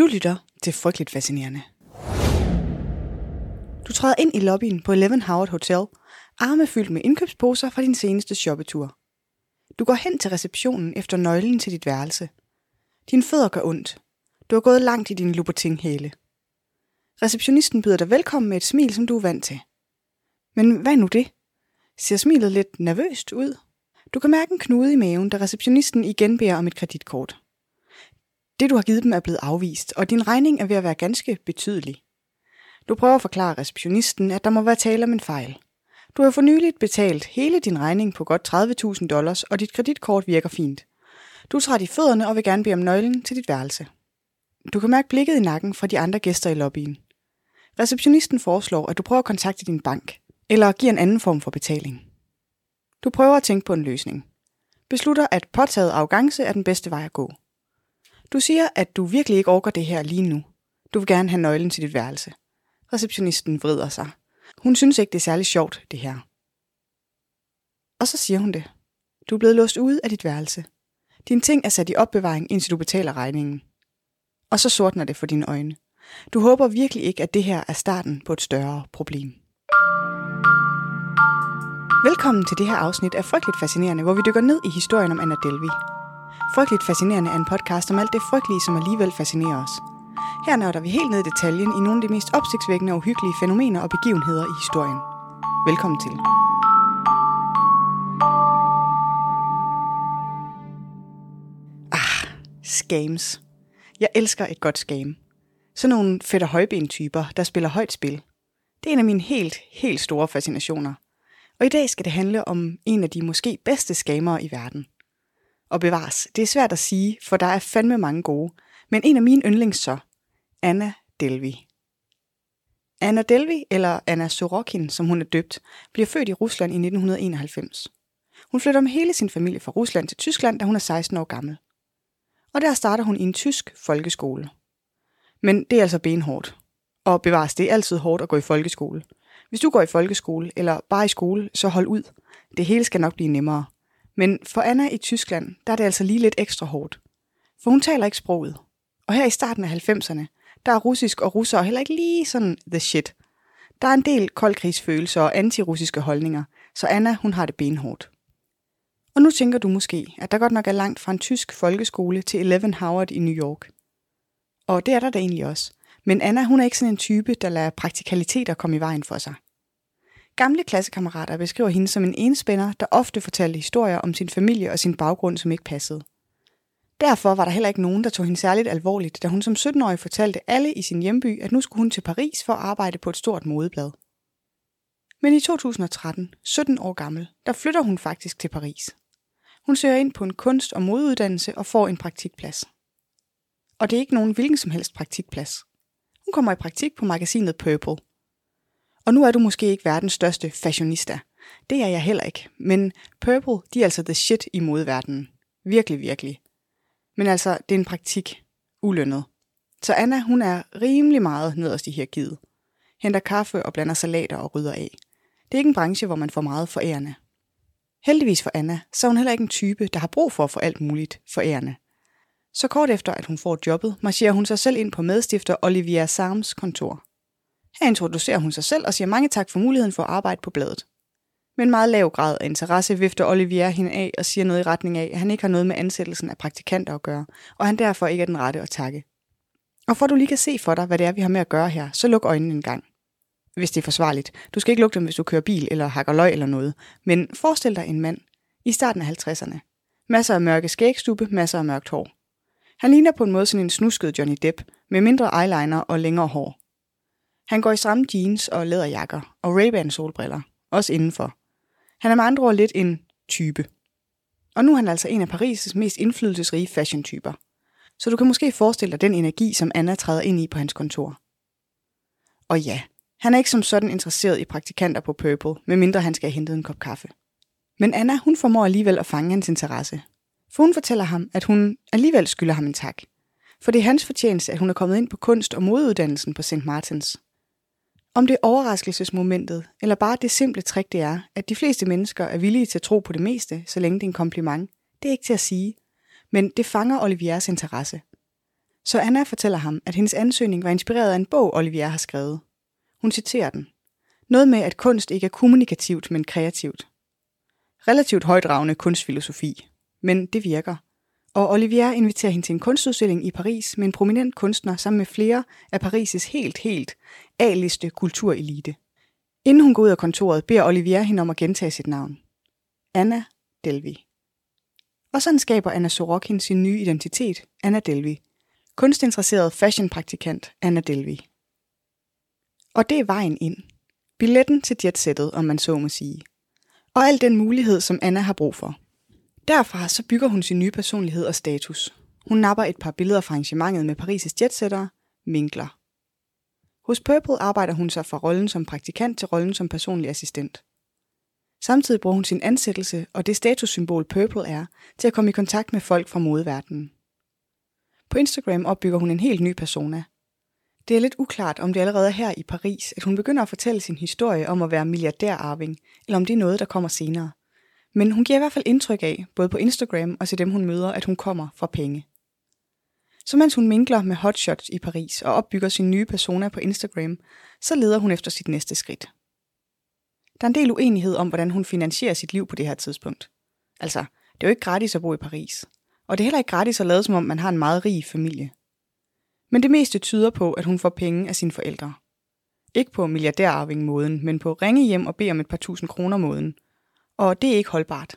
Du lytter til Frygteligt Fascinerende. Du træder ind i lobbyen på Eleven Howard Hotel, arme fyldt med indkøbsposer fra din seneste shoppetur. Du går hen til receptionen efter nøglen til dit værelse. Dine fødder gør ondt. Du har gået langt i din Louboutin-hæle. Receptionisten byder dig velkommen med et smil, som du er vant til. Men hvad nu det? Ser smilet lidt nervøst ud? Du kan mærke en knude i maven, da receptionisten igen beder om et kreditkort. Det, du har givet dem, er blevet afvist, og din regning er ved at være ganske betydelig. Du prøver at forklare receptionisten, at der må være tale om en fejl. Du har for nyligt betalt hele din regning på godt 30.000 dollars, og dit kreditkort virker fint. Du er træt i fødderne og vil gerne bede om nøglen til dit værelse. Du kan mærke blikket i nakken fra de andre gæster i lobbyen. Receptionisten foreslår, at du prøver at kontakte din bank, eller giver en anden form for betaling. Du prøver at tænke på en løsning. Beslutter, at påtaget arrogance er den bedste vej at gå. Du siger, at du virkelig ikke orker det her lige nu. Du vil gerne have nøglen til dit værelse. Receptionisten vrider sig. Hun synes ikke, det er særlig sjovt, det her. Og så siger hun det. Du er blevet låst ude af dit værelse. Dine ting er sat i opbevaring, indtil du betaler regningen. Og så sortner det for dine øjne. Du håber virkelig ikke, at det her er starten på et større problem. Velkommen til det her afsnit af Frygteligt Fascinerende, hvor vi dykker ned i historien om Anna Delvey. Frygteligt Fascinerende er en podcast om alt det frygtelige, som alligevel fascinerer os. Her nørder vi helt ned i detaljen i nogle af de mest opsigtsvækkende og uhyggelige fænomener og begivenheder i historien. Velkommen til. Ah, scams. Jeg elsker et godt scam. Sådan nogle fedt højben typer, der spiller højt spil. Det er en af mine helt, helt store fascinationer. Og i dag skal det handle om en af de måske bedste skamere i verden. Og bevares, det er svært at sige, for der er fandme mange gode. Men en af mine yndlings så, Anna Delvi. Anna Delvi, eller Anna Sorokin, som hun er døbt, bliver født i Rusland i 1991. Hun flytter med hele sin familie fra Rusland til Tyskland, da hun er 16 år gammel. Og der starter hun i en tysk folkeskole. Men det er altså benhårdt. Og bevares, det er altid hårdt at gå i folkeskole. Hvis du går i folkeskole, eller bare i skole, så hold ud. Det hele skal nok blive nemmere. Men for Anna i Tyskland, der er det altså lige lidt ekstra hårdt. For hun taler ikke sproget. Og her i starten af 90'erne, der er russisk og russere heller ikke lige sådan the shit. Der er en del koldkrigsfølelser og antirussiske holdninger, så Anna hun har det benhårdt. Og nu tænker du måske, at der godt nok er langt fra en tysk folkeskole til Eleven Howard i New York. Og det er der da egentlig også. Men Anna hun er ikke sådan en type, der lader praktikaliteter komme i vejen for sig. Gamle klassekammerater beskriver hende som en enspænder, der ofte fortalte historier om sin familie og sin baggrund, som ikke passede. Derfor var der heller ikke nogen, der tog hende særligt alvorligt, da hun som 17-årig fortalte alle i sin hjemby, at nu skulle hun til Paris for at arbejde på et stort modeblad. Men i 2013, 17 år gammel, der flytter hun faktisk til Paris. Hun søger ind på en kunst- og modeuddannelse og får en praktikplads. Og det er ikke nogen hvilken som helst praktikplads. Hun kommer i praktik på magasinet Purple. Og nu er du måske ikke verdens største fashionista. Det er jeg heller ikke. Men Purple, de er altså the shit i modeverdenen. Virkelig, virkelig. Men altså, det er en praktik. Ulønnet. Så Anna, hun er rimelig meget nederst i hierarkiet. Henter kaffe og blander salater og rydder af. Det er ikke en branche, hvor man får meget forærende. Heldigvis for Anna, så er hun heller ikke en type, der har brug for at få alt muligt forærende. Så kort efter, at hun får jobbet, marcherer hun sig selv ind på medstifter Olivia Sams kontor. Her introducerer hun sig selv og siger mange tak for muligheden for at arbejde på bladet. Med en meget lav grad af interesse vifter Olivier hende af og siger noget i retning af, at han ikke har noget med ansættelsen af praktikanter at gøre, og han derfor ikke er den rette at takke. Og for at du lige kan se for dig, hvad det er, vi har med at gøre her, så luk øjnene en gang. Hvis det er forsvarligt. Du skal ikke lukke dem, hvis du kører bil eller hakker løg eller noget. Men forestil dig en mand i starten af 50'erne. Masser af mørke skægstube, masser af mørkt hår. Han ligner på en måde sådan en snusket Johnny Depp, med mindre eyeliner og længere hår. Han går i stramme jeans og læderjakker og Ray-Ban solbriller, også indenfor. Han er med andre ord lidt en type. Og nu er han altså en af Paris' mest indflydelsesrige fashion-typer. Så du kan måske forestille dig den energi, som Anna træder ind i på hans kontor. Og ja, han er ikke som sådan interesseret i praktikanter på Purple, medmindre han skal have hentet en kop kaffe. Men Anna, hun formår alligevel at fange hans interesse. For hun fortæller ham, at hun alligevel skylder ham en tak. For det er hans fortjeneste, at hun er kommet ind på kunst- og modeuddannelsen på St. Martins. Om det er overraskelsesmomentet, eller bare det simple trick det er, at de fleste mennesker er villige til at tro på det meste, så længe det er en kompliment, det er ikke til at sige. Men det fanger Oliviers interesse. Så Anna fortæller ham, at hendes ansøgning var inspireret af en bog, Olivier har skrevet. Hun citerer den. Noget med, at kunst ikke er kommunikativt, men kreativt. Relativt højdragende kunstfilosofi, men det virker. Og Olivier inviterer hende til en kunstudstilling i Paris med en prominent kunstner sammen med flere af Paris' helt, helt A-liste kulturelite. Inden hun går ud af kontoret, beder Olivier hende om at gentage sit navn. Anna Delvi. Og sådan skaber Anna Sorokin sin nye identitet, Anna Delvi. Kunstinteresseret fashionpraktikant Anna Delvi. Og det er vejen ind. Billetten til jetsættet, om man så må sige. Og al den mulighed, som Anna har brug for. Derfra så bygger hun sin nye personlighed og status. Hun napper et par billeder fra arrangementet med Paris' jetsættere, Minkler. Hos Purple arbejder hun sig fra rollen som praktikant til rollen som personlig assistent. Samtidig bruger hun sin ansættelse og det statussymbol Purple er til at komme i kontakt med folk fra modeverdenen. På Instagram opbygger hun en helt ny persona. Det er lidt uklart, om det allerede er her i Paris, at hun begynder at fortælle sin historie om at være milliardærarving, eller om det er noget, der kommer senere. Men hun giver i hvert fald indtryk af, både på Instagram og til dem hun møder, at hun kommer fra penge. Så mens hun minkler med hotshots i Paris og opbygger sin nye persona på Instagram, så leder hun efter sit næste skridt. Der er en del uenighed om, hvordan hun finansierer sit liv på det her tidspunkt. Altså, det er jo ikke gratis at bo i Paris. Og det er heller ikke gratis at lade som om, man har en meget rig familie. Men det meste tyder på, at hun får penge af sine forældre. Ikke på milliardærarving-måden, men på ringe hjem og bede om et par tusind kroner måden. Og det er ikke holdbart.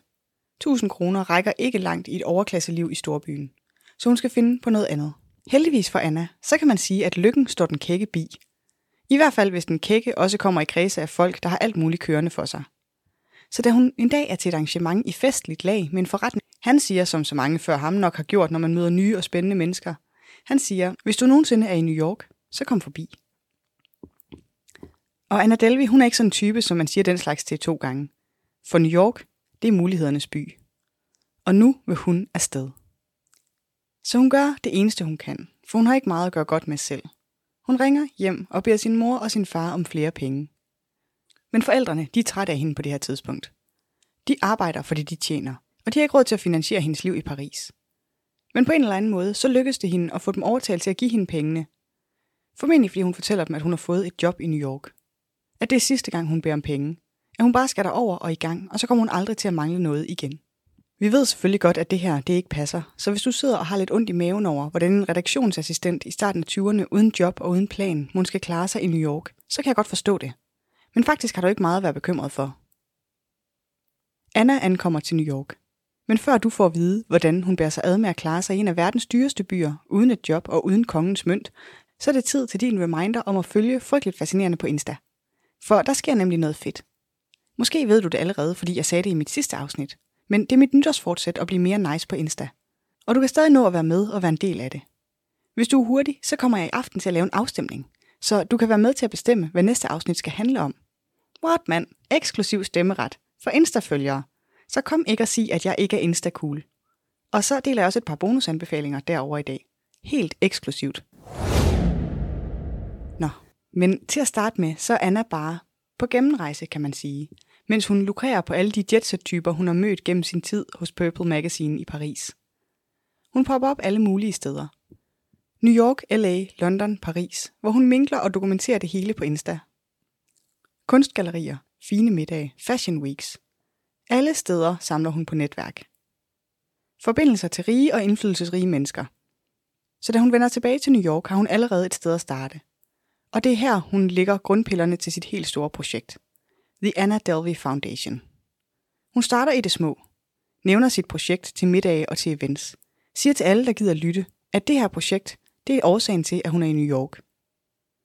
1000 kroner rækker ikke langt i et overklasseliv i storbyen. Så hun skal finde på noget andet. Heldigvis for Anna, så kan man sige, at lykken står den kække bi. I hvert fald, hvis den kække også kommer i kredse af folk, der har alt muligt kørende for sig. Så da hun en dag er til et arrangement i festligt lag med en forretning, han siger, som så mange før ham nok har gjort, når man møder nye og spændende mennesker, han siger, hvis du nogensinde er i New York, så kom forbi. Og Anna Delvi, hun er ikke sådan en type, som man siger den slags til to gange. For New York, det er mulighedernes by. Og nu vil hun afsted. Så hun gør det eneste, hun kan, for hun har ikke meget at gøre godt med selv. Hun ringer hjem og beder sin mor og sin far om flere penge. Men forældrene, de er trætte af hende på det her tidspunkt. De arbejder, fordi de tjener, og de har ikke råd til at finansiere hendes liv i Paris. Men på en eller anden måde, så lykkes det hende at få dem overtalt til at give hende pengene. Formentlig fordi hun fortæller dem, at hun har fået et job i New York. At det er sidste gang, hun beder om penge. At hun bare skal over og i gang, og så kommer hun aldrig til at mangle noget igen. Vi ved selvfølgelig godt, at det her det ikke passer, så hvis du sidder og har lidt ondt i maven over, hvordan en redaktionsassistent i starten af 20'erne uden job og uden plan måske skal klare sig i New York, så kan jeg godt forstå det. Men faktisk har du ikke meget at være bekymret for. Anna ankommer til New York. Men før du får at vide, hvordan hun bærer sig ad med at klare sig i en af verdens dyreste byer, uden et job og uden kongens mønt, så er det tid til din reminder om at følge frygteligt fascinerende på Insta. For der sker nemlig noget fedt. Måske ved du det allerede, fordi jeg sagde det i mit sidste afsnit. Men det er mit nytårsfortsæt at blive mere nice på Insta. Og du kan stadig nå at være med og være en del af det. Hvis du er hurtig, så kommer jeg i aften til at lave en afstemning. Så du kan være med til at bestemme, hvad næste afsnit skal handle om. What man? Eksklusiv stemmeret. For Insta-følgere. Så kom ikke og sig, at jeg ikke er Insta-cool. Og så deler jeg også et par bonusanbefalinger derover i dag. Helt eksklusivt. Nå, men til at starte med, så er Anna bare på gennemrejse, kan man sige mens hun lukrerer på alle de jetset-typer, hun har mødt gennem sin tid hos Purple Magazine i Paris. Hun popper op alle mulige steder. New York, LA, London, Paris, hvor hun minkler og dokumenterer det hele på Insta. Kunstgallerier, fine middage, fashion weeks. Alle steder samler hun på netværk. Forbindelser til rige og indflydelsesrige mennesker. Så da hun vender tilbage til New York, har hun allerede et sted at starte. Og det er her, hun lægger grundpillerne til sit helt store projekt – The Anna Delvey Foundation. Hun starter i det små, nævner sit projekt til middag og til events, siger til alle, der gider lytte, at det her projekt, det er årsagen til, at hun er i New York.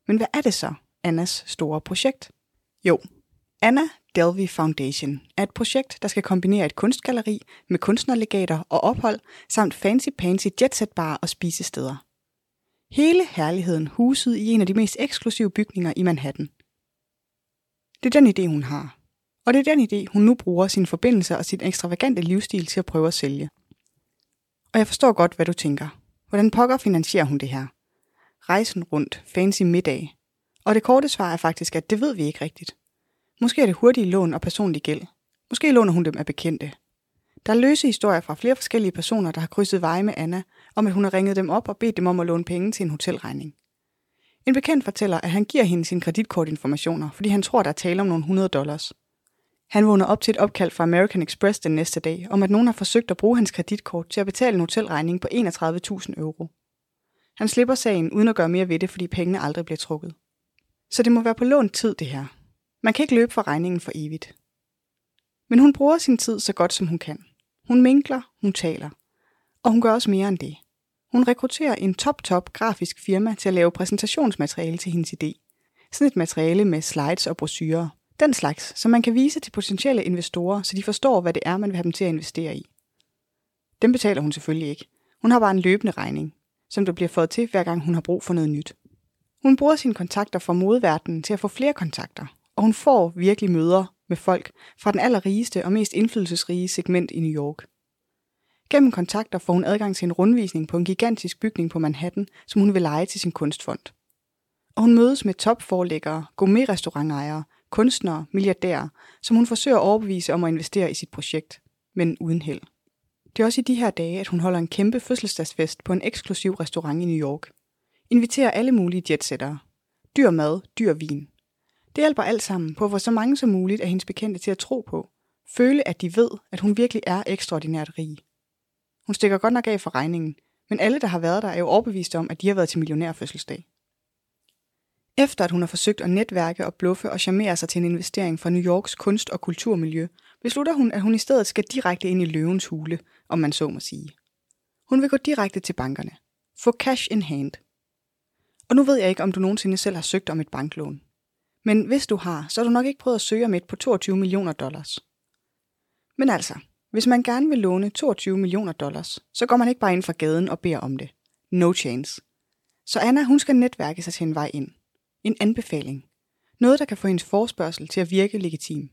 Men hvad er det så, Annas store projekt? Jo, Anna Delvey Foundation er et projekt, der skal kombinere et kunstgalleri med kunstnerlegater og ophold, samt fancy-pansy jetsetbarer og spisesteder. Hele herligheden huset i en af de mest eksklusive bygninger i Manhattan – det er den idé, hun har. Og det er den idé, hun nu bruger sin forbindelse og sin ekstravagante livsstil til at prøve at sælge. Og jeg forstår godt, hvad du tænker. Hvordan pokker finansierer hun det her? Rejsen rundt, fancy middag. Og det korte svar er faktisk, at det ved vi ikke rigtigt. Måske er det hurtige lån og personlig gæld. Måske låner hun dem af bekendte. Der er løse historier fra flere forskellige personer, der har krydset veje med Anna, om at hun har ringet dem op og bedt dem om at låne penge til en hotelregning. En bekendt fortæller, at han giver hende sine kreditkortinformationer, fordi han tror, der er tale om nogle 100 dollars. Han vågner op til et opkald fra American Express den næste dag, om at nogen har forsøgt at bruge hans kreditkort til at betale en hotelregning på 31.000 euro. Han slipper sagen uden at gøre mere ved det, fordi pengene aldrig bliver trukket. Så det må være på lånt tid, det her. Man kan ikke løbe for regningen for evigt. Men hun bruger sin tid så godt, som hun kan. Hun minkler, hun taler. Og hun gør også mere end det. Hun rekrutterer en top-top grafisk firma til at lave præsentationsmateriale til hendes idé. Sådan et materiale med slides og brosyrer. Den slags, som man kan vise til potentielle investorer, så de forstår, hvad det er, man vil have dem til at investere i. Dem betaler hun selvfølgelig ikke. Hun har bare en løbende regning, som der bliver fået til, hver gang hun har brug for noget nyt. Hun bruger sine kontakter fra modverdenen til at få flere kontakter, og hun får virkelig møder med folk fra den allerrigeste og mest indflydelsesrige segment i New York. Gennem kontakter får hun adgang til en rundvisning på en gigantisk bygning på Manhattan, som hun vil lege til sin kunstfond. Og hun mødes med topforlæggere, gourmetrestaurantejere, kunstnere, milliardærer, som hun forsøger at overbevise om at investere i sit projekt, men uden held. Det er også i de her dage, at hun holder en kæmpe fødselsdagsfest på en eksklusiv restaurant i New York. Inviterer alle mulige jetsættere. Dyr mad, dyr vin. Det hjælper alt sammen på at få så mange som muligt af hendes bekendte til at tro på. Føle, at de ved, at hun virkelig er ekstraordinært rig. Hun stikker godt nok af for regningen, men alle, der har været der, er jo overbevist om, at de har været til millionærfødselsdag. Efter at hun har forsøgt at netværke og bluffe og charmere sig til en investering fra New Yorks kunst- og kulturmiljø, beslutter hun, at hun i stedet skal direkte ind i løvens hule, om man så må sige. Hun vil gå direkte til bankerne. Få cash in hand. Og nu ved jeg ikke, om du nogensinde selv har søgt om et banklån. Men hvis du har, så har du nok ikke prøvet at søge om et på 22 millioner dollars. Men altså, hvis man gerne vil låne 22 millioner dollars, så går man ikke bare ind fra gaden og beder om det. No chance. Så Anna, hun skal netværke sig til en vej ind. En anbefaling. Noget, der kan få hendes forspørgsel til at virke legitim.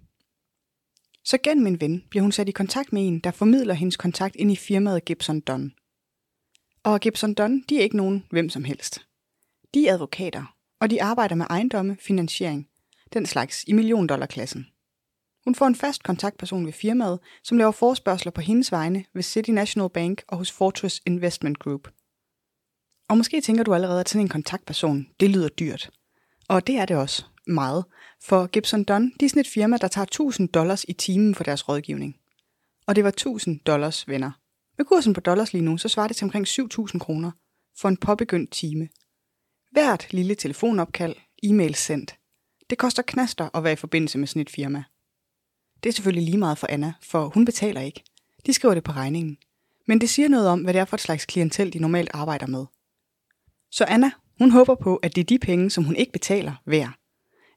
Så gennem en ven bliver hun sat i kontakt med en, der formidler hendes kontakt ind i firmaet Gibson Dunn. Og Gibson Dunn, de er ikke nogen hvem som helst. De er advokater, og de arbejder med ejendomme, finansiering, den slags i milliondollarklassen. Hun får en fast kontaktperson ved firmaet, som laver forspørgseler på hendes vegne ved City National Bank og hos Fortress Investment Group. Og måske tænker du allerede, at sådan en kontaktperson, det lyder dyrt. Og det er det også meget, for Gibson Dunn de er sådan et firma, der tager 1000 dollars i timen for deres rådgivning. Og det var 1000 dollars, venner. Med kursen på dollars lige nu, så svarer det til omkring 7000 kroner for en påbegyndt time. Hvert lille telefonopkald, e-mail sendt. Det koster knaster at være i forbindelse med sådan et firma. Det er selvfølgelig lige meget for Anna, for hun betaler ikke. De skriver det på regningen. Men det siger noget om, hvad det er for et slags klientel, de normalt arbejder med. Så Anna, hun håber på, at det er de penge, som hun ikke betaler, værd.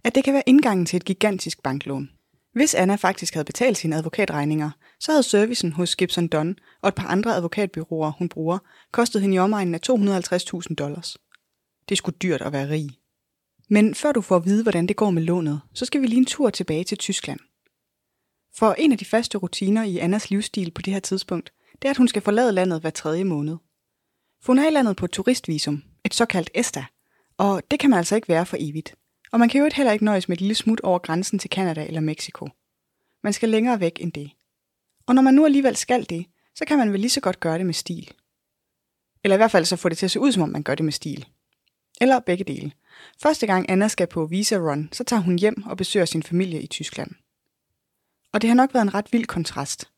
At det kan være indgangen til et gigantisk banklån. Hvis Anna faktisk havde betalt sine advokatregninger, så havde servicen hos Gibson Dunn og et par andre advokatbyråer, hun bruger, kostet hende i omegnen af 250.000 dollars. Det skulle dyrt at være rig. Men før du får at vide, hvordan det går med lånet, så skal vi lige en tur tilbage til Tyskland. For en af de faste rutiner i Annas livsstil på det her tidspunkt, det er, at hun skal forlade landet hver tredje måned. For hun er i landet på et turistvisum, et såkaldt ESTA, og det kan man altså ikke være for evigt. Og man kan jo heller ikke nøjes med et lille smut over grænsen til Kanada eller Mexico. Man skal længere væk end det. Og når man nu alligevel skal det, så kan man vel lige så godt gøre det med stil. Eller i hvert fald så få det til at se ud, som om man gør det med stil. Eller begge dele. Første gang Anna skal på Visa Run, så tager hun hjem og besøger sin familie i Tyskland. Og det har nok været en ret vild kontrast.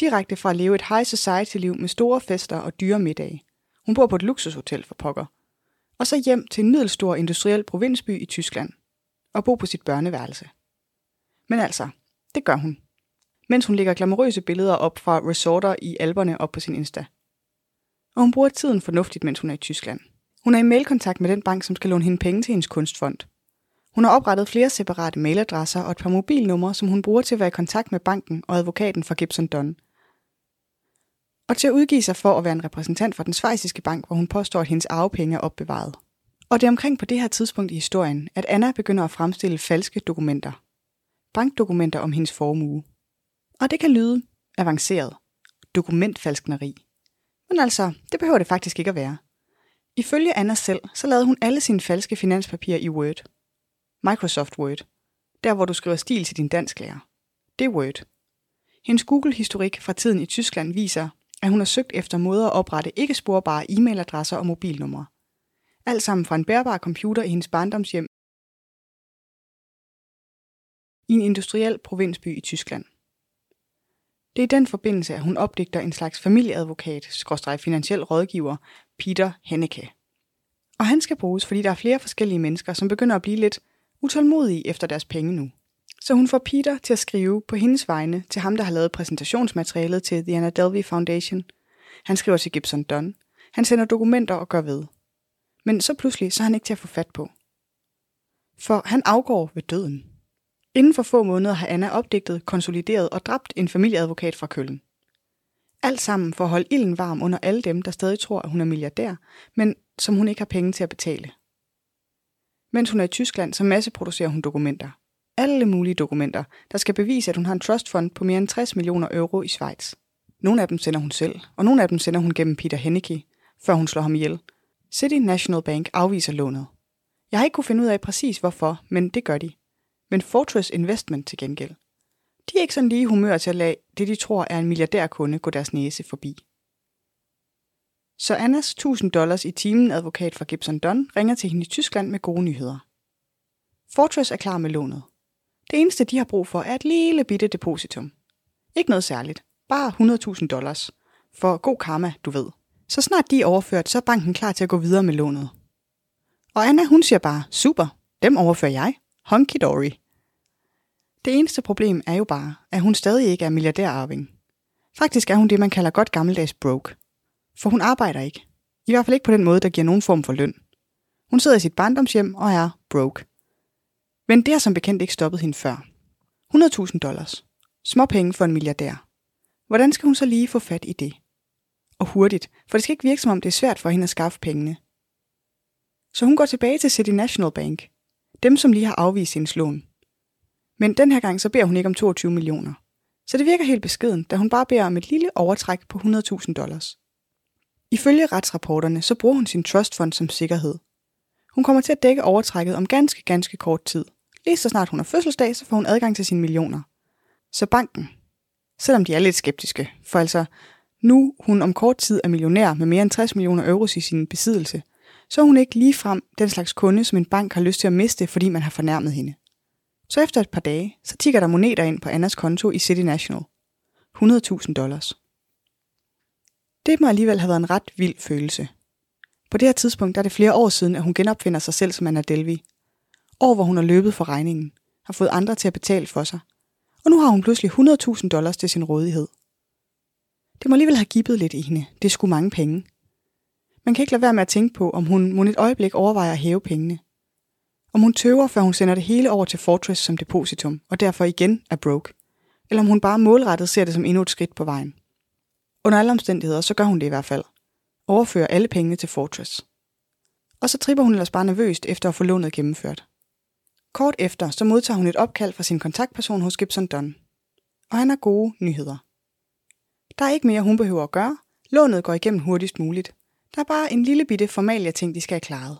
Direkte fra at leve et high society-liv med store fester og dyre middage. Hun bor på et luksushotel for pokker. Og så hjem til en middelstor industriel provinsby i Tyskland. Og bo på sit børneværelse. Men altså, det gør hun. Mens hun lægger glamourøse billeder op fra resorter i alberne op på sin Insta. Og hun bruger tiden fornuftigt, mens hun er i Tyskland. Hun er i mailkontakt med den bank, som skal låne hende penge til hendes kunstfond. Hun har oprettet flere separate mailadresser og et par mobilnumre, som hun bruger til at være i kontakt med banken og advokaten for Gibson Dunn. Og til at udgive sig for at være en repræsentant for den svejsiske bank, hvor hun påstår, at hendes arvepenge er opbevaret. Og det er omkring på det her tidspunkt i historien, at Anna begynder at fremstille falske dokumenter. Bankdokumenter om hendes formue. Og det kan lyde avanceret. Dokumentfalskneri. Men altså, det behøver det faktisk ikke at være. Ifølge Anna selv, så lavede hun alle sine falske finanspapirer i Word. Microsoft Word. Der, hvor du skriver stil til din dansklærer. Det er Word. Hendes Google-historik fra tiden i Tyskland viser, at hun har søgt efter måder at oprette ikke sporbare e-mailadresser og mobilnumre. Alt sammen fra en bærbar computer i hendes barndomshjem i en industriel provinsby i Tyskland. Det er i den forbindelse, at hun opdigter en slags familieadvokat, skråstrej finansiel rådgiver, Peter Henneke. Og han skal bruges, fordi der er flere forskellige mennesker, som begynder at blive lidt utålmodige efter deres penge nu. Så hun får Peter til at skrive på hendes vegne til ham, der har lavet præsentationsmaterialet til The Anna Delvey Foundation. Han skriver til Gibson Dunn. Han sender dokumenter og gør ved. Men så pludselig så er han ikke til at få fat på. For han afgår ved døden. Inden for få måneder har Anna opdigtet, konsolideret og dræbt en familieadvokat fra Køln. Alt sammen for at holde ilden varm under alle dem, der stadig tror, at hun er milliardær, men som hun ikke har penge til at betale. Mens hun er i Tyskland, så masseproducerer hun dokumenter. Alle mulige dokumenter, der skal bevise, at hun har en trustfond på mere end 60 millioner euro i Schweiz. Nogle af dem sender hun selv, og nogle af dem sender hun gennem Peter Henneke, før hun slår ham ihjel. City National Bank afviser lånet. Jeg har ikke kunne finde ud af præcis hvorfor, men det gør de. Men Fortress Investment til gengæld. De er ikke sådan lige humør til at lade det, de tror er en milliardærkunde, gå deres næse forbi. Så Annas 1000 dollars i timen advokat fra Gibson Dunn ringer til hende i Tyskland med gode nyheder. Fortress er klar med lånet. Det eneste, de har brug for, er et lille bitte depositum. Ikke noget særligt. Bare 100.000 dollars. For god karma, du ved. Så snart de er overført, så er banken klar til at gå videre med lånet. Og Anna, hun siger bare, super, dem overfører jeg. Honky dory. Det eneste problem er jo bare, at hun stadig ikke er milliardærarving. Faktisk er hun det, man kalder godt gammeldags broke. For hun arbejder ikke. I hvert fald ikke på den måde, der giver nogen form for løn. Hun sidder i sit barndomshjem og er broke. Men det har som bekendt ikke stoppet hende før. 100.000 dollars. Små penge for en milliardær. Hvordan skal hun så lige få fat i det? Og hurtigt, for det skal ikke virke som om det er svært for hende at skaffe pengene. Så hun går tilbage til City National Bank. Dem, som lige har afvist hendes lån. Men den her gang så beder hun ikke om 22 millioner. Så det virker helt beskeden, da hun bare beder om et lille overtræk på 100.000 dollars. Ifølge retsrapporterne, så bruger hun sin trustfond som sikkerhed. Hun kommer til at dække overtrækket om ganske, ganske kort tid. Lige så snart hun har fødselsdag, så får hun adgang til sine millioner. Så banken, selvom de er lidt skeptiske, for altså nu hun om kort tid er millionær med mere end 60 millioner euro i sin besiddelse, så er hun ikke lige frem den slags kunde, som en bank har lyst til at miste, fordi man har fornærmet hende. Så efter et par dage, så tigger der moneter ind på Annas konto i City National. 100.000 dollars. Det må alligevel have været en ret vild følelse. På det her tidspunkt der er det flere år siden, at hun genopfinder sig selv som Anna Delvi. År, hvor hun har løbet for regningen, har fået andre til at betale for sig. Og nu har hun pludselig 100.000 dollars til sin rådighed. Det må alligevel have gibbet lidt i hende. Det er sgu mange penge. Man kan ikke lade være med at tænke på, om hun må et øjeblik overvejer at hæve pengene. Om hun tøver, før hun sender det hele over til Fortress som depositum, og derfor igen er broke. Eller om hun bare målrettet ser det som endnu et skridt på vejen. Under alle omstændigheder, så gør hun det i hvert fald. Overfører alle pengene til Fortress. Og så tripper hun ellers bare nervøst efter at få lånet gennemført. Kort efter, så modtager hun et opkald fra sin kontaktperson hos Gibson Dunn. Og han har gode nyheder. Der er ikke mere, hun behøver at gøre. Lånet går igennem hurtigst muligt. Der er bare en lille bitte formalia ting, de skal have klaret.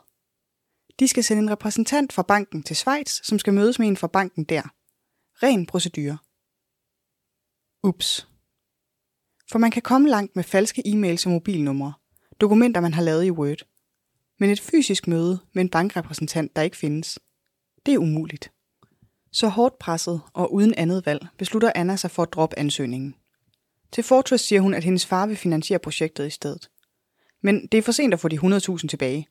De skal sende en repræsentant fra banken til Schweiz, som skal mødes med en fra banken der. Ren procedure. Ups. For man kan komme langt med falske e-mails og mobilnumre, dokumenter man har lavet i Word. Men et fysisk møde med en bankrepræsentant, der ikke findes, det er umuligt. Så hårdt presset og uden andet valg beslutter Anna sig for at droppe ansøgningen. Til Fortress siger hun, at hendes far vil finansiere projektet i stedet. Men det er for sent at få de 100.000 tilbage.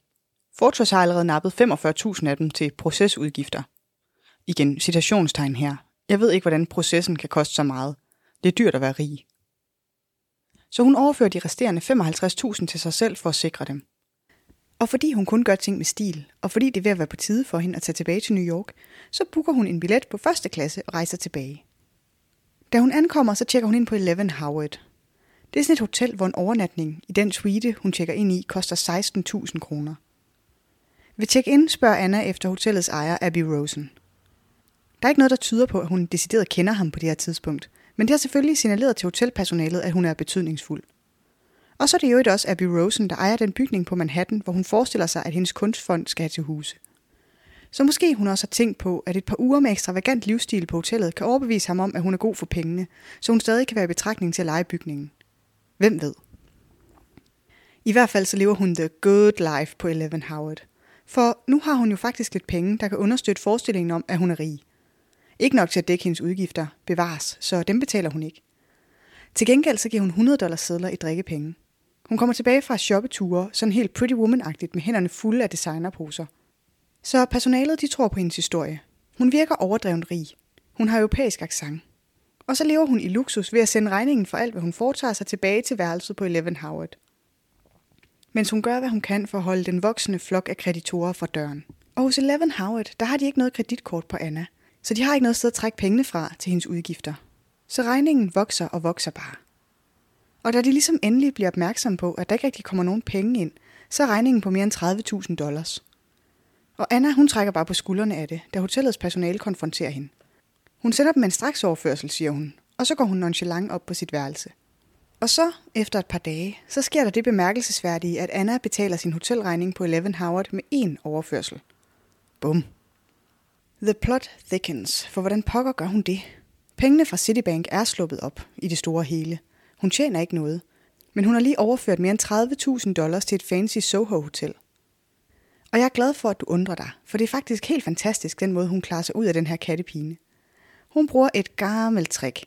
Fortress har allerede nappet 45.000 af dem til procesudgifter. Igen, citationstegn her. Jeg ved ikke, hvordan processen kan koste så meget. Det er dyrt at være rig. Så hun overfører de resterende 55.000 til sig selv for at sikre dem. Og fordi hun kun gør ting med stil, og fordi det er ved at være på tide for hende at tage tilbage til New York, så booker hun en billet på første klasse og rejser tilbage. Da hun ankommer, så tjekker hun ind på Eleven Howard. Det er sådan et hotel, hvor en overnatning i den suite, hun tjekker ind i, koster 16.000 kroner. Ved check-in spørger Anna efter hotellets ejer Abby Rosen. Der er ikke noget, der tyder på, at hun decideret kender ham på det her tidspunkt, men det har selvfølgelig signaleret til hotelpersonalet, at hun er betydningsfuld. Og så er det jo også Abby Rosen, der ejer den bygning på Manhattan, hvor hun forestiller sig, at hendes kunstfond skal have til huse. Så måske hun også har tænkt på, at et par uger med ekstravagant livsstil på hotellet kan overbevise ham om, at hun er god for pengene, så hun stadig kan være i betragtning til at lege bygningen. Hvem ved? I hvert fald så lever hun the good life på Eleven Howard. For nu har hun jo faktisk lidt penge, der kan understøtte forestillingen om, at hun er rig. Ikke nok til at dække hendes udgifter, bevares, så dem betaler hun ikke. Til gengæld så giver hun 100 dollars sedler i drikkepenge. Hun kommer tilbage fra shoppeture, sådan helt Pretty Woman-agtigt med hænderne fulde af designerposer. Så personalet de tror på hendes historie. Hun virker overdrevent rig. Hun har europæisk accent. Og så lever hun i luksus ved at sende regningen for alt, hvad hun foretager sig tilbage til værelset på Eleven Howard. Mens hun gør, hvad hun kan for at holde den voksende flok af kreditorer fra døren. Og hos Eleven Howard, der har de ikke noget kreditkort på Anna, så de har ikke noget sted at trække pengene fra til hendes udgifter. Så regningen vokser og vokser bare. Og da de ligesom endelig bliver opmærksom på, at der ikke rigtig kommer nogen penge ind, så er regningen på mere end 30.000 dollars. Og Anna, hun trækker bare på skuldrene af det, da hotellets personale konfronterer hende. Hun sender dem en straks overførsel, siger hun, og så går hun nonchalant op på sit værelse. Og så, efter et par dage, så sker der det bemærkelsesværdige, at Anna betaler sin hotelregning på Eleven Howard med én overførsel. Bum. The plot thickens, for hvordan pokker gør hun det? Pengene fra Citibank er sluppet op i det store hele. Hun tjener ikke noget, men hun har lige overført mere end 30.000 dollars til et fancy Soho-hotel. Og jeg er glad for, at du undrer dig, for det er faktisk helt fantastisk, den måde hun klarer sig ud af den her kattepine. Hun bruger et gammelt trick.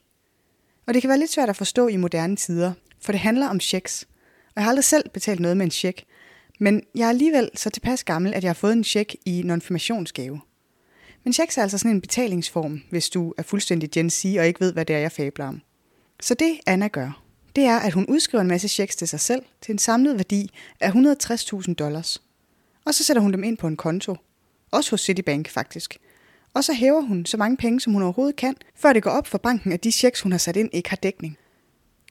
Og det kan være lidt svært at forstå i moderne tider, for det handler om checks. Og jeg har aldrig selv betalt noget med en check, men jeg er alligevel så tilpas gammel, at jeg har fået en check i nonfirmationsgave. Men checks er altså sådan en betalingsform, hvis du er fuldstændig Gen Z og ikke ved, hvad det er, jeg fabler om. Så det Anna gør, det er, at hun udskriver en masse checks til sig selv til en samlet værdi af 160.000 dollars. Og så sætter hun dem ind på en konto. Også hos Citibank faktisk. Og så hæver hun så mange penge, som hun overhovedet kan, før det går op for banken, at de checks, hun har sat ind, ikke har dækning.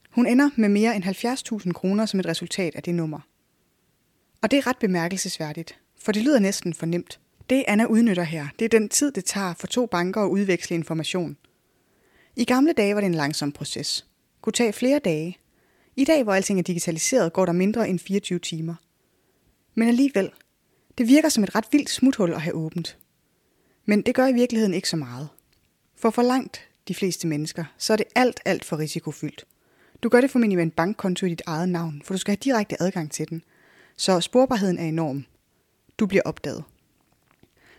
Hun ender med mere end 70.000 kroner som et resultat af det nummer. Og det er ret bemærkelsesværdigt, for det lyder næsten for nemt. Det Anna udnytter her, det er den tid, det tager for to banker at udveksle information. I gamle dage var det en langsom proces. Kunne tage flere dage. I dag, hvor alting er digitaliseret, går der mindre end 24 timer. Men alligevel, det virker som et ret vildt smuthul at have åbent. Men det gør i virkeligheden ikke så meget. For for langt de fleste mennesker, så er det alt, alt for risikofyldt. Du gør det formentlig med en bankkonto i dit eget navn, for du skal have direkte adgang til den. Så sporbarheden er enorm. Du bliver opdaget.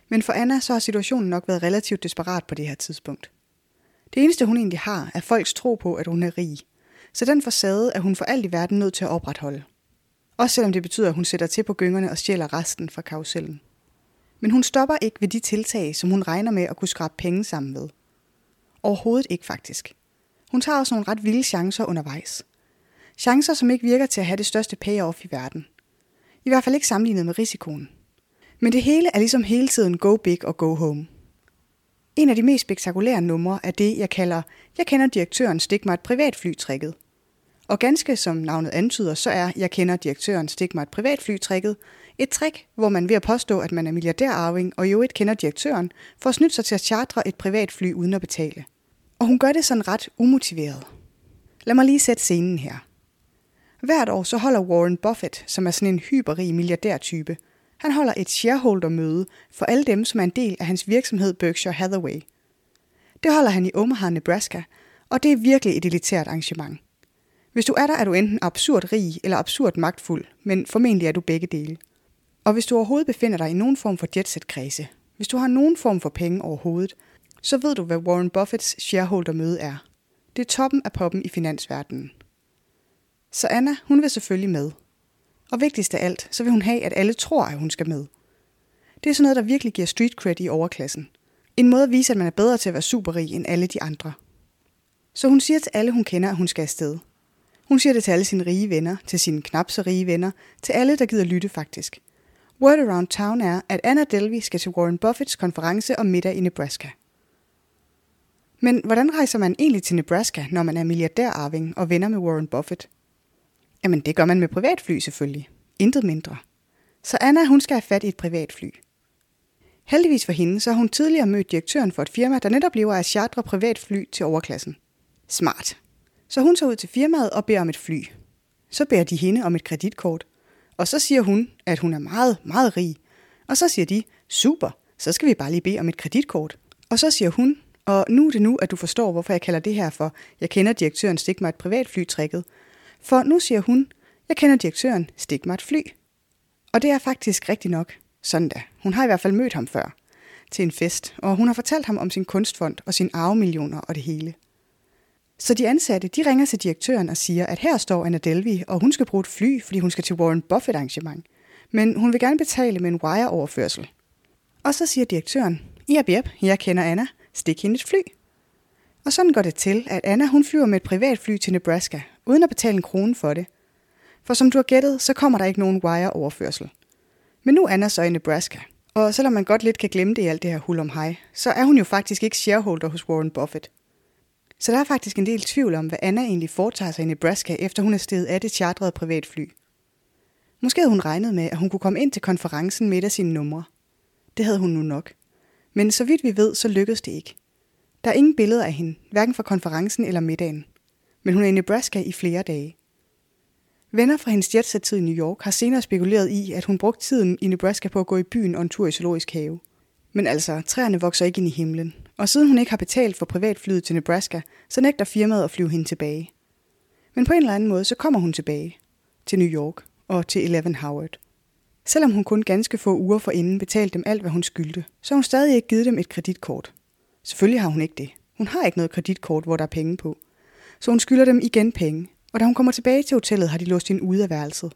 Men for Anna så har situationen nok været relativt desperat på det her tidspunkt. Det eneste hun egentlig har, er folks tro på, at hun er rig. Så den facade er hun for alt i verden nødt til at opretholde. Også selvom det betyder, at hun sætter til på gyngerne og stjæler resten fra karusellen. Men hun stopper ikke ved de tiltag, som hun regner med at kunne skrabe penge sammen med. Overhovedet ikke faktisk. Hun tager også nogle ret vilde chancer undervejs. Chancer, som ikke virker til at have det største payoff i verden. I hvert fald ikke sammenlignet med risikoen. Men det hele er ligesom hele tiden go big og go home. En af de mest spektakulære numre er det, jeg kalder, jeg kender direktøren stik mig et privatflytrækket. Og ganske som navnet antyder, så er jeg kender direktøren stik mig et privatflytrækket et trick, hvor man ved at påstå, at man er milliardærarving og jo ikke kender direktøren, får snydt sig til at chartre et privatfly uden at betale. Og hun gør det sådan ret umotiveret. Lad mig lige sætte scenen her. Hvert år så holder Warren Buffett, som er sådan en hyperrig milliardærtype, han holder et shareholder-møde for alle dem, som er en del af hans virksomhed Berkshire Hathaway. Det holder han i Omaha, Nebraska, og det er virkelig et elitært arrangement. Hvis du er der, er du enten absurd rig eller absurd magtfuld, men formentlig er du begge dele. Og hvis du overhovedet befinder dig i nogen form for jetset-kredse, hvis du har nogen form for penge overhovedet, så ved du, hvad Warren Buffetts shareholder-møde er. Det er toppen af poppen i finansverdenen. Så Anna, hun vil selvfølgelig med – og vigtigst af alt, så vil hun have, at alle tror, at hun skal med. Det er sådan noget, der virkelig giver street cred i overklassen. En måde at vise, at man er bedre til at være superrig end alle de andre. Så hun siger til alle, hun kender, at hun skal afsted. Hun siger det til alle sine rige venner, til sine knap så rige venner, til alle, der gider lytte faktisk. Word around town er, at Anna Delvey skal til Warren Buffetts konference om middag i Nebraska. Men hvordan rejser man egentlig til Nebraska, når man er milliardærarving og venner med Warren Buffett? Jamen, det gør man med privatfly selvfølgelig. Intet mindre. Så Anna, hun skal have fat i et privatfly. Heldigvis for hende, så har hun tidligere mødt direktøren for et firma, der netop lever af chartre privatfly til overklassen. Smart. Så hun tager ud til firmaet og beder om et fly. Så beder de hende om et kreditkort. Og så siger hun, at hun er meget, meget rig. Og så siger de, super, så skal vi bare lige bede om et kreditkort. Og så siger hun, og nu er det nu, at du forstår, hvorfor jeg kalder det her for, jeg kender direktøren stik mig et privatflytrækket. For nu siger hun, jeg kender direktøren stik mig et fly. Og det er faktisk rigtigt nok. Sådan da. Hun har i hvert fald mødt ham før. Til en fest, og hun har fortalt ham om sin kunstfond og sin arvemillioner og det hele. Så de ansatte, de ringer til direktøren og siger, at her står Anna Delvey, og hun skal bruge et fly, fordi hun skal til Warren Buffett arrangement. Men hun vil gerne betale med en wire-overførsel. Og så siger direktøren, jep, jep, jeg kender Anna, stik hende et fly. Og sådan går det til, at Anna hun flyver med et privatfly til Nebraska, uden at betale en krone for det. For som du har gættet, så kommer der ikke nogen wire-overførsel. Men nu er Anna så i Nebraska, og selvom man godt lidt kan glemme det i alt det her hul om hej, så er hun jo faktisk ikke shareholder hos Warren Buffett. Så der er faktisk en del tvivl om, hvad Anna egentlig foretager sig i Nebraska, efter hun er steget af det chartrede privatfly. Måske havde hun regnet med, at hun kunne komme ind til konferencen med af sine numre. Det havde hun nu nok. Men så vidt vi ved, så lykkedes det ikke. Der er ingen billeder af hende, hverken fra konferencen eller middagen. Men hun er i Nebraska i flere dage. Venner fra hendes jetsat-tid i New York har senere spekuleret i, at hun brugte tiden i Nebraska på at gå i byen og en tur i zoologisk have. Men altså, træerne vokser ikke ind i himlen. Og siden hun ikke har betalt for privatflyet til Nebraska, så nægter firmaet at flyve hende tilbage. Men på en eller anden måde, så kommer hun tilbage. Til New York og til Eleven Howard. Selvom hun kun ganske få uger forinden betalte dem alt, hvad hun skyldte, så har hun stadig ikke givet dem et kreditkort. Selvfølgelig har hun ikke det. Hun har ikke noget kreditkort, hvor der er penge på. Så hun skylder dem igen penge, og da hun kommer tilbage til hotellet, har de låst hende ude af værelset.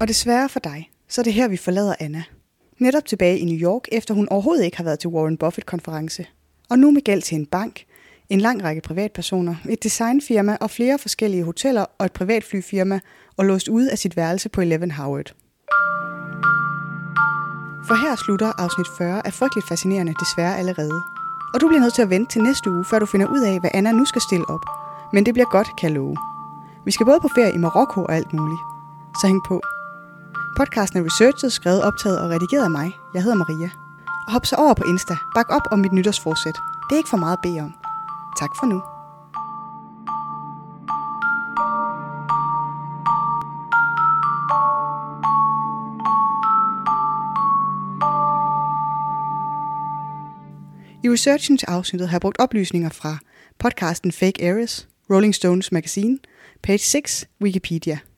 Og desværre for dig, så er det her, vi forlader Anna. Netop tilbage i New York, efter hun overhovedet ikke har været til Warren Buffett-konference. Og nu med gæld til en bank, en lang række privatpersoner, et designfirma og flere forskellige hoteller og et privatflyfirma, og låst ude af sit værelse på Eleven Howard. For her slutter afsnit 40 af Frygteligt Fascinerende desværre allerede. Og du bliver nødt til at vente til næste uge, før du finder ud af, hvad Anna nu skal stille op. Men det bliver godt, kan jeg love. Vi skal både på ferie i Marokko og alt muligt. Så hæng på. Podcasten er researchet, skrevet, optaget og redigeret af mig. Jeg hedder Maria. Og hop så over på Insta. Bak op om mit nytårsforsæt. Det er ikke for meget at bede om. Tak for nu. I researchens-afsnittet har jeg brugt oplysninger fra podcasten Fake Ares, Rolling Stones Magazine, page 6, Wikipedia –